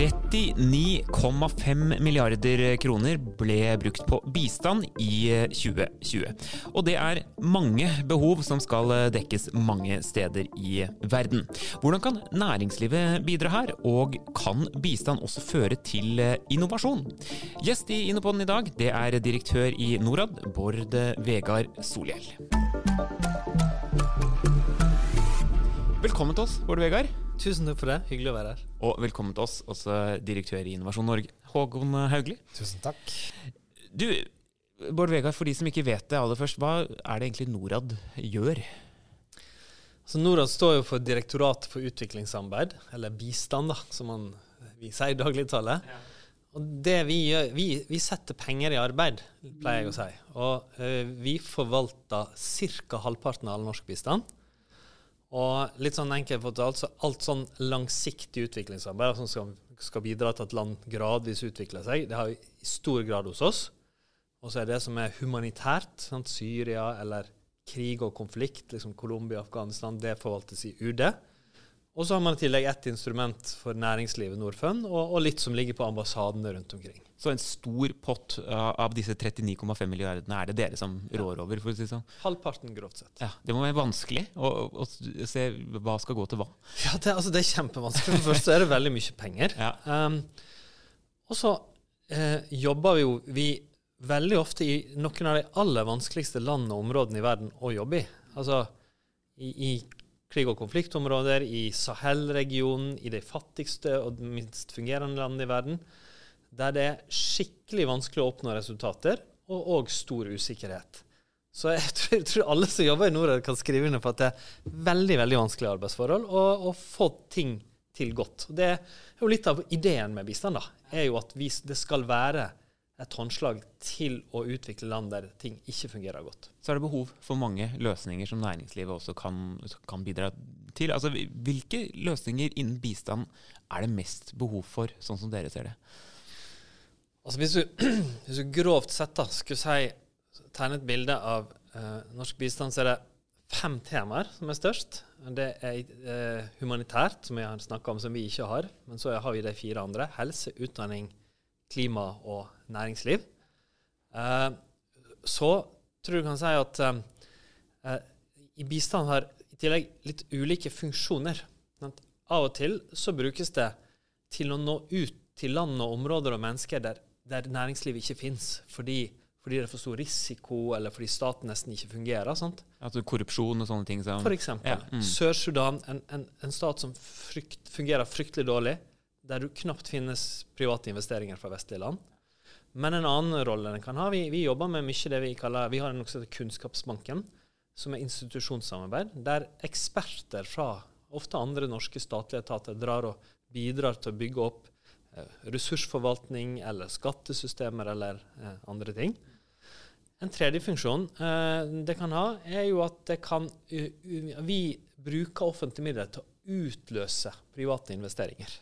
39,5 milliarder kroner ble brukt på bistand i 2020. Og det er mange behov som skal dekkes mange steder i verden. Hvordan kan næringslivet bidra her, og kan bistand også føre til innovasjon? Gjest i Innopoden i dag, det er direktør i Norad, Bård Vegard Solhjell. Velkommen til oss, Bård Vegard. Tusen takk for det. Hyggelig å være her. Og velkommen til oss, også direktør i Innovasjon Norge, Håkon Haugli. Tusen takk. Du, Bård Vegard, for de som ikke vet det aller først, hva er det egentlig Norad gjør? Så Norad står jo for Direktoratet for utviklingssamarbeid, eller bistand, da, som man, vi sier i dagligtale. Ja. Og det vi gjør, vi, vi, setter penger i arbeid, pleier jeg å si. Og ø, vi forvalter ca. halvparten av all norsk bistand. Og litt sånn enkelt fortalt, så alt sånn langsiktig utviklingsarbeid som skal, skal, bidra til at land gradvis utvikler seg, det har vi i stor grad hos oss. Og så er det som er humanitært, sant? Syria eller krig og konflikt, liksom Colombia, Afghanistan, det forvaltes i UD. Og så har man i tillegg ett instrument for næringslivet, Norfund, og, og, litt som ligger på ambassadene rundt omkring. Så en stor pott av disse 39,5 milliardene er det dere som rår over? for å si sånn? Halvparten, grovt sett. Ja, Det må være vanskelig å, å, se hva skal gå til hva? Ja, det, altså, det er kjempevanskelig. For først så er det veldig mye penger. Ja. Um, og så eh, jobber vi jo vi veldig ofte i noen av de aller vanskeligste landene og områdene i verden å jobbe i. Altså i, i krig- og konfliktområder, i Sahel-regionen, i de fattigste og minst fungerende landene i verden, der det er skikkelig vanskelig å oppnå resultater, og òg stor usikkerhet. Så jeg tror, jeg tror, alle som jobber i Norad, kan skrive under på at det er veldig veldig vanskelige arbeidsforhold, og, og få ting til godt. Det er jo litt av ideen med bistand, da, er jo at vi, det skal være et håndslag til å utvikle land der ting ikke fungerer godt. Så er det behov for mange løsninger som næringslivet også kan, kan bidra til. Altså, hvilke løsninger innen bistand er det mest behov for, sånn som dere ser det? Altså, hvis, du, hvis du grovt sett da, skulle si, tegne et bilde av uh, norsk bistand, så er det fem temaer som er størst. Det er uh, humanitært, som jeg har snakka om, som vi ikke har. Men så har vi de fire andre. Helse, utdanning, klima og næringsliv. Uh, så tror jeg du kan si at uh, i bistand har i tillegg litt ulike funksjoner. Av og til så brukes det til å nå ut til land og områder og mennesker der, der næringslivet ikke fins, fordi, fordi, det er for stor risiko, eller fordi staten nesten ikke fungerer. sant? Altså korrupsjon og sånne ting? Som, for eksempel. Ja, mm. Sør-Sudan, en, en, en, stat som frykt, fungerer fryktelig dårlig der du knapt finnes private investeringer fra vestlige land. Men en annen rolle den kan ha Vi, vi jobber med mye det vi kaller Vi har noe som Kunnskapsbanken, som er institusjonssamarbeid, der eksperter fra ofte andre norske statlige etater drar og bidrar til å bygge opp eh, ressursforvaltning eller skattesystemer eller eh, andre ting. En tredje funksjon eh, det kan ha, er jo at det kan Vi bruker offentlige midler til å utløse private investeringer.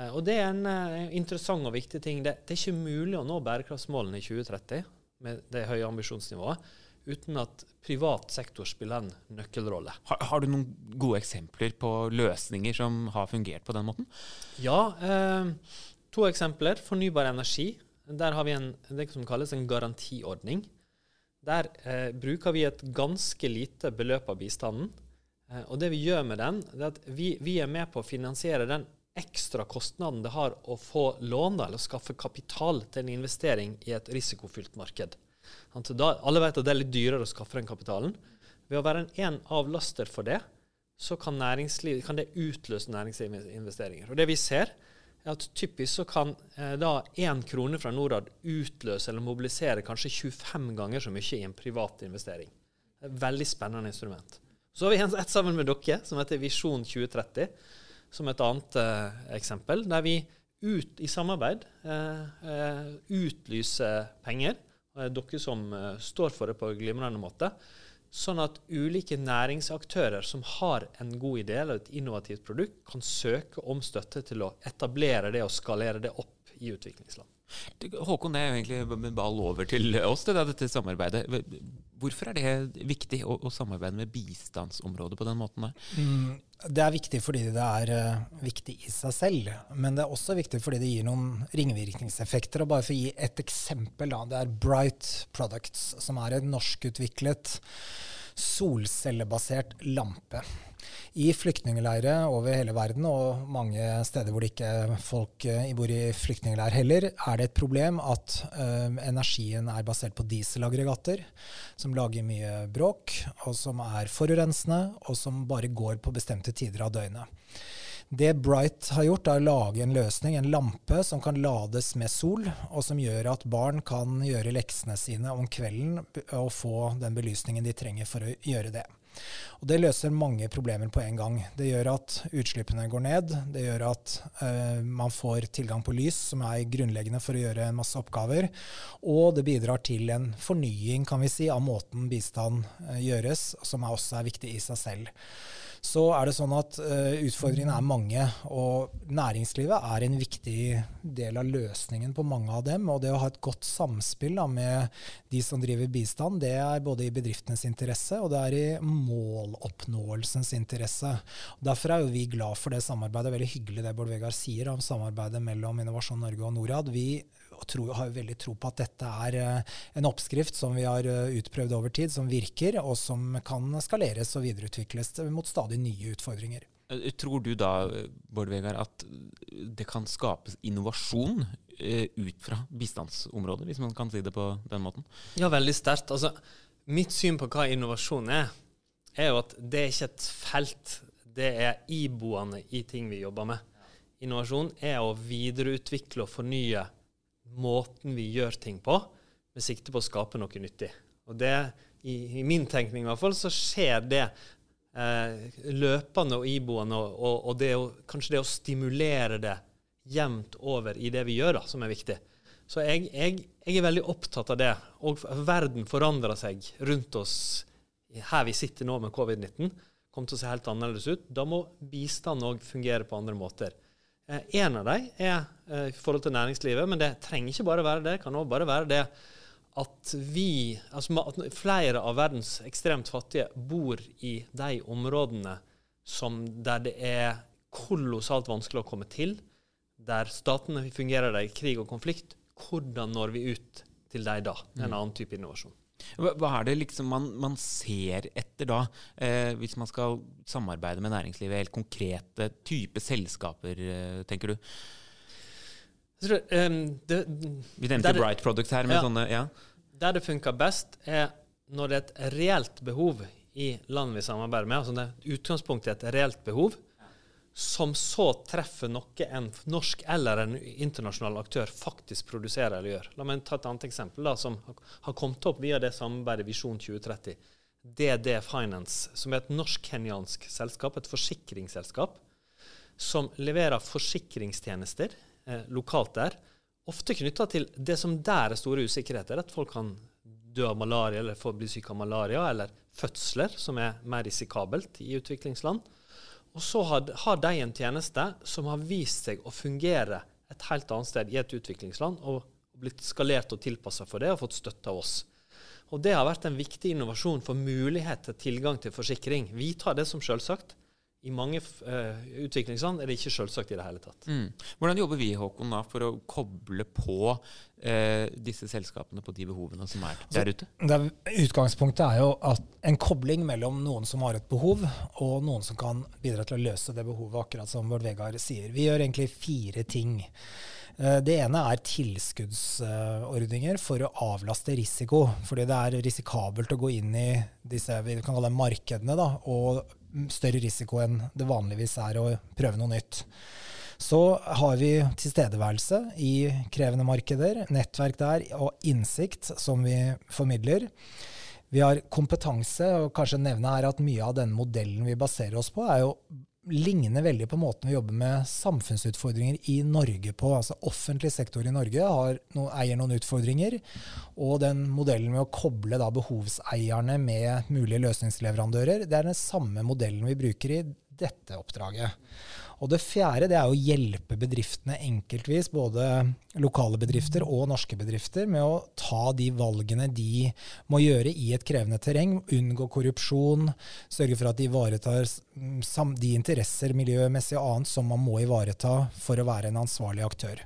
Eh, og det er en uh, interessant og viktig ting. Det, det, er ikke mulig å nå bærekraftsmålene i 2030 med det høye ambisjonsnivået uten at privat sektor spiller en nøkkelrolle. Har, har, du noen gode eksempler på løsninger som har fungert på den måten? Ja. Eh, to eksempler. Fornybar energi. Der har vi en, det som kalles en garantiordning. Der eh, bruker vi et ganske lite beløp av bistanden. Eh, og det vi gjør med den, er at vi, vi er med på å finansiere den ekstra kostnaden det har å få lån eller skaffe kapital til en investering i et risikofylt marked. Da, alle vet at det er litt dyrere å skaffe den kapitalen. Ved å være en, avlaster for det, så kan, kan det utløse næringslivsinvesteringer. Og det vi ser, er at typisk så kan eh, da én krone fra Norad utløse eller mobilisere kanskje 25 ganger så mye i en privat investering. Er et veldig spennende instrument. Så har vi et sammen med dere, som heter Visjon 2030 som et annet eh, eksempel, der vi ut, i samarbeid eh, eh utlyser penger. dere som står for det på glimrende måte. Sånn at ulike næringsaktører som har en god idé eller et innovativt produkt, kan søke om støtte til å etablere det og skalere det opp i utviklingsland. Håkon, det er jo egentlig en ball over til oss, det, dette samarbeidet. Hvorfor er det viktig å, å samarbeide med bistandsområdet på den måten? Mm, det er viktig fordi det er uh, viktig i seg selv, men det er også viktig fordi det gir noen ringvirkningseffekter. og Bare for å gi et eksempel, da, det er Bright Products, som er en norskutviklet solcellebasert lampe. I flyktningleirer over hele verden, og mange steder hvor det ikke folk uh, bor i flyktningleir heller, er det et problem at uh, energien er basert på dieselaggregater, som lager mye bråk, og som er forurensende, og som bare går på bestemte tider av døgnet. Det Bright har gjort, er å lage en løsning, en lampe, som kan lades med sol, og som gjør at barn kan gjøre leksene sine om kvelden og få den belysningen de trenger for å gjøre det. Og Det løser mange problemer på en gang. Det gjør at utslippene går ned. Det gjør at uh, man får tilgang på lys, som er grunnleggende for å gjøre masse oppgaver. Og det bidrar til en fornying kan vi si, av måten bistand uh, gjøres, som også er viktig i seg selv så er det sånn at uh, utfordringene er mange. Og næringslivet er en viktig del av løsningen på mange av dem. Og det å ha et godt samspill da, med de som driver bistand, det er både i bedriftenes interesse og det er i måloppnåelsens interesse. Og derfor er jo vi glad for det samarbeidet. Det veldig hyggelig det Bård Vegar sier om samarbeidet mellom Innovasjon Norge og Norad. Vi tror, har jo veldig tro på at dette er eh, en oppskrift som vi har eh, utprøvd over tid, som virker, og som kan skaleres og videreutvikles mot stadig nye utfordringer. Eh, tror du da, Bård Vegar, at det kan skapes innovasjon ut fra bistandsområdet, hvis man kan si det på den måten? Ja, veldig sterkt. Altså, mitt syn på hva innovasjon er, er jo at det er ikke et felt. Det er iboende i ting vi jobber med. Innovasjon er å videreutvikle og fornye måten vi gjør ting på, med sikte på å skape noe nyttig. Og det, i, i min tenkning i hvert fall, så skjer det eh, løpende og iboende, og, og, og det å, kanskje det å stimulere det jevnt over i det vi gjør, da, som er viktig. Så jeg, jeg, jeg, er veldig opptatt av det. Og verden forandrer seg rundt oss her vi sitter nå med covid-19. Kommer til å se helt annerledes ut. Da må bistand òg fungere på andre måter. Eh, en av dem er eh, i forhold til næringslivet, men det trenger ikke bare være det. Det kan òg bare være det at vi, altså at flere av verdens ekstremt fattige bor i de områdene som, der det er kolossalt vanskelig å komme til, der statene fungerer i krig og konflikt. Hvordan når vi ut til dem da? En mm. annen type innovasjon. Hva, er det liksom man, man ser etter da, eh, hvis man skal samarbeide med næringslivet? Helt konkrete type selskaper, eh, tenker du? Tror, um, det, Vi nevnte Bright Products her. med ja, sånne, ja. Der det funker best, er når det er et reelt behov i land vi samarbeider med. altså det Utgangspunktet er et reelt behov som så treffer noe en norsk eller en internasjonal aktør faktisk produserer eller gjør. La meg ta et annet eksempel da, som har kommet opp via det samarbeidet Visjon 2030. DD Finance, som er et norsk-kenyansk selskap, et forsikringsselskap, som leverer forsikringstjenester eh, lokalt der, ofte knytta til det som der er store usikkerheter, at folk kan dø av malaria eller bli syke av malaria, eller fødsler, som er mer risikabelt i utviklingsland. Og så har, har, de en tjeneste som har vist seg å fungere et helt annet sted i et utviklingsland, og blitt skalert og tilpassa for det, og fått støtte av oss. Og Det har vært en viktig innovasjon for mulighet til tilgang til forsikring. Vi tar det som selvsagt. I mange uh, utviklingsland er det ikke selvsagt i det hele tatt. Mm. Hvordan jobber vi Håkon, da, for å koble på uh, disse selskapene på de behovene som er der ute? Er, utgangspunktet er jo at en kobling mellom noen som har et behov, og noen som kan bidra til å løse det behovet, akkurat som Bård Vegar sier. Vi gjør egentlig fire ting. Eh, det ene er tilskuddsordninger for å avlaste risiko. Fordi det er risikabelt å gå inn i disse vi kan kalle markedene da, og større risiko enn det vanligvis er å prøve noe nytt. Så har vi tilstedeværelse i krevende markeder, nettverk der og innsikt som vi formidler. Vi har kompetanse, og kanskje nevne her at mye av den modellen vi baserer oss på, er jo ligner veldig på måten vi jobber med samfunnsutfordringer i Norge på. Altså Offentlig sektor i Norge no, eier noen utfordringer. Og den modellen med å koble da behovseierne med mulige løsningsleverandører, det er den samme modellen vi bruker i dette oppdraget. Og det fjerde det er å hjelpe bedriftene enkeltvis, både lokale bedrifter og norske bedrifter, med å ta de valgene de må gjøre i et krevende terreng. Unngå korrupsjon, sørge for at de ivaretar de interesser miljømessig og annet som man må ivareta for å være en ansvarlig aktør.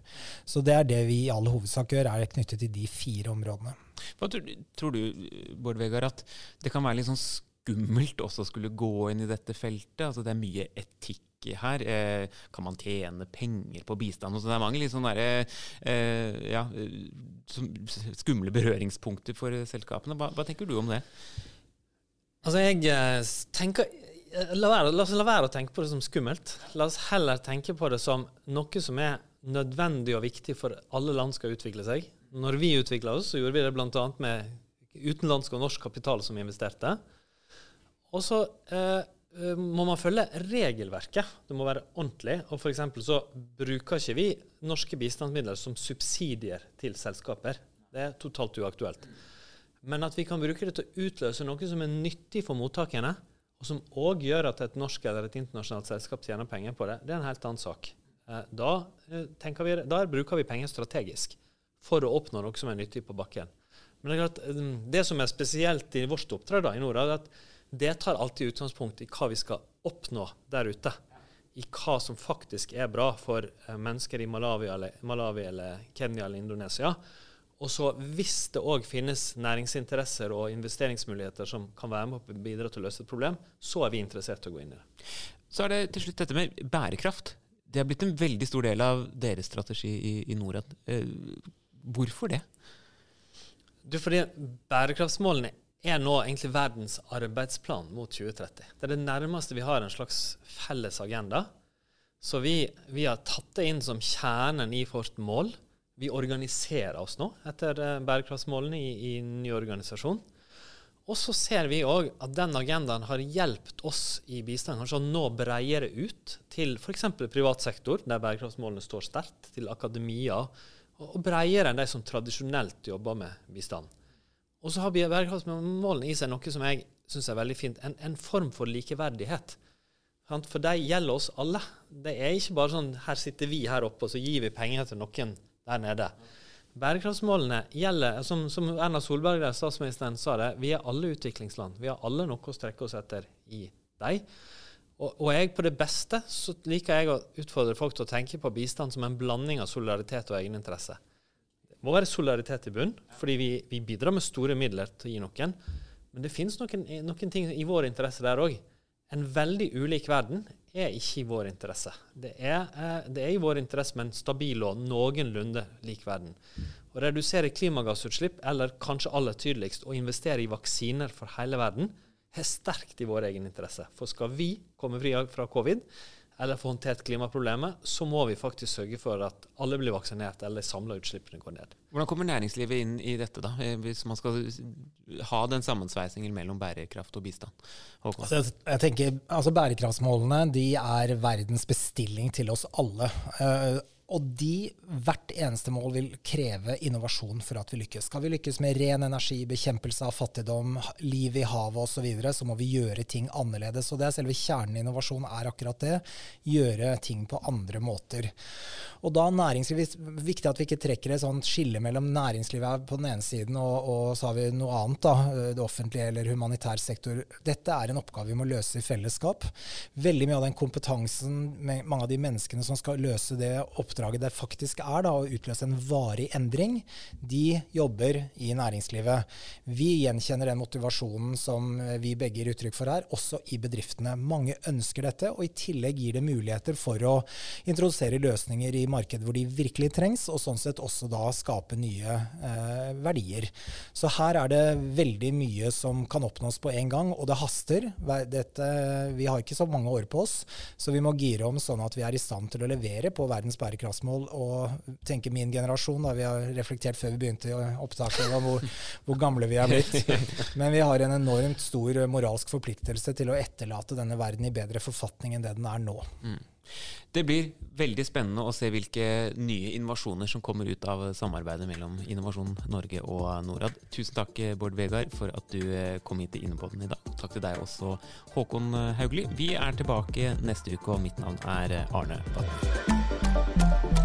Så det er det vi i all hovedsak gjør, er knyttet til de fire områdene. Hva tror, tror du, Bård Vegar, at det kan være litt sånn skummelt også skulle gå inn i dette feltet? Altså det er mye etikk her? Eh, kan man tjene penger på bistand? Så det er mange litt sånne der, eh, ja, skumle berøringspunkter for selskapene. Hva, hva, tenker du om det? Altså, jeg eh, tenker la, være, la, oss la være å tenke på det som skummelt. La oss heller tenke på det som noe som er nødvendig og viktig for alle land skal utvikle seg. Når vi utvikla oss, så gjorde vi det bl.a. med utenlandsk og norsk kapital som investerte. Og så eh, Eh, må man følge regelverket. Det må være ordentlig. Og F.eks. så bruker ikke vi norske bistandsmidler som subsidier til selskaper. Det er totalt uaktuelt. Men at vi kan bruke det til å utløse noe som er nyttig for mottakerne, og som òg gjør at et norsk eller et internasjonalt selskap tjener penger på det, det er en helt annen sak. Eh, da, eh, vi, da bruker vi penger strategisk for å oppnå noe som er nyttig på bakken. Men det, er klart, det som er spesielt i vårt oppdrag i Nord, er at det tar alltid utgangspunkt i hva vi skal oppnå der ute. I hva som faktisk er bra for eh, mennesker i Malawi eller, Malawi eller Kenya eller Indonesia. Og så hvis det òg finnes næringsinteresser og investeringsmuligheter som kan være med å bidra til å løse et problem, så er vi interessert i å gå inn i det. Så er det til slutt dette med bærekraft. Det har blitt en veldig stor del av deres strategi i, i Norad. Eh, hvorfor det? Du, fordi Bærekraftsmålene er nå egentlig verdens arbeidsplan mot 2030. Det er det nærmeste vi har en slags felles agenda. Så vi, vi har tatt det inn som kjernen i vårt mål. Vi organiserer oss nå etter eh, bærekraftsmålene i, i ny organisasjon. Og så ser vi òg at den agendaen har hjulpet oss i bistand kanskje å nå bredere ut til f.eks. privat sektor, der bærekraftsmålene står sterkt, til akademia, og bredere enn de som tradisjonelt jobber med bistand. Og så har bærekraftsmålene i seg noe som jeg syns er veldig fint. En, en, form for likeverdighet. For de gjelder oss alle. Det er ikke bare sånn her sitter vi her oppe, og så gir vi penger til noen der nede. Bærekraftsmålene gjelder, som, som Erna Solberg, statsministeren, sa det, vi er alle utviklingsland. Vi har alle noe å strekke oss etter i dem. Og, og, jeg på det beste så liker jeg å utfordre folk til å tenke på bistand som en blanding av solidaritet og egeninteresse må være solidaritet i bunn, fordi vi, vi, bidrar med store midler til å gi noen. Men det finnes noen, noen ting i vår interesse der òg. En veldig ulik verden er ikke i vår interesse. Det er, eh, det er i vår interesse med en stabil og noenlunde lik verden. Å redusere klimagassutslipp, eller kanskje aller tydeligst å investere i vaksiner for hele verden, er sterkt i vår egen interesse. For skal vi komme fri fra covid, eller få håndtert klimaproblemet, så må vi faktisk sørge for at alle blir vaksinert, eller samla utslippene går ned. Hvordan kommer næringslivet inn i dette, da, eh, hvis man skal ha den sammensveisingen mellom bærekraft og bistand? Altså, jeg tenker, altså Bærekraftsmålene de er verdens bestilling til oss alle. Og de, hvert eneste mål vil kreve innovasjon for at vi lykkes. Skal vi lykkes med ren energi, bekjempelse av fattigdom, liv i havet osv., så, videre, så må vi gjøre ting annerledes. Og det er selve kjernen i innovasjon er akkurat det. Gjøre ting på andre måter. Og da næringslivet, viktig at vi ikke trekker et sånt skille mellom næringslivet på den ene siden og, og så har vi noe annet, da, det offentlige eller humanitær sektor. Dette er en oppgave vi må løse i fellesskap. Veldig mye av den kompetansen, mange av de menneskene som skal løse det oppdraget, oppdraget det faktisk er da, å utløse en varig endring, de jobber i næringslivet. Vi gjenkjenner den motivasjonen som vi begge gir uttrykk for her, også i bedriftene. Mange ønsker dette, og i tillegg gir det muligheter for å introdusere løsninger i markedet hvor de virkelig trengs, og sånn sett også da skape nye eh, verdier. Så her er det veldig mye som kan oppnås på en gang, og det haster. Dette, vi har ikke så mange år på oss, så vi må gire om sånn at vi er i stand til å levere på verdens bærekraft bærekraftsmål og tenke min generasjon, da vi har reflektert før vi begynte opptaket om hvor, hvor, gamle vi er blitt. Men vi har en enormt stor moralsk forpliktelse til å etterlate denne verden i bedre forfatning enn det den er nå. Mm. Det blir veldig spennende å se hvilke nye innovasjoner som kommer ut av samarbeidet mellom Innovasjon Norge og Norad. Tusen takk, Bård Vegar, for at du eh, kom hit til Innepodden i dag. Takk til deg også, Håkon Haugli. Vi er tilbake neste uke, og mitt navn er Arne Batten.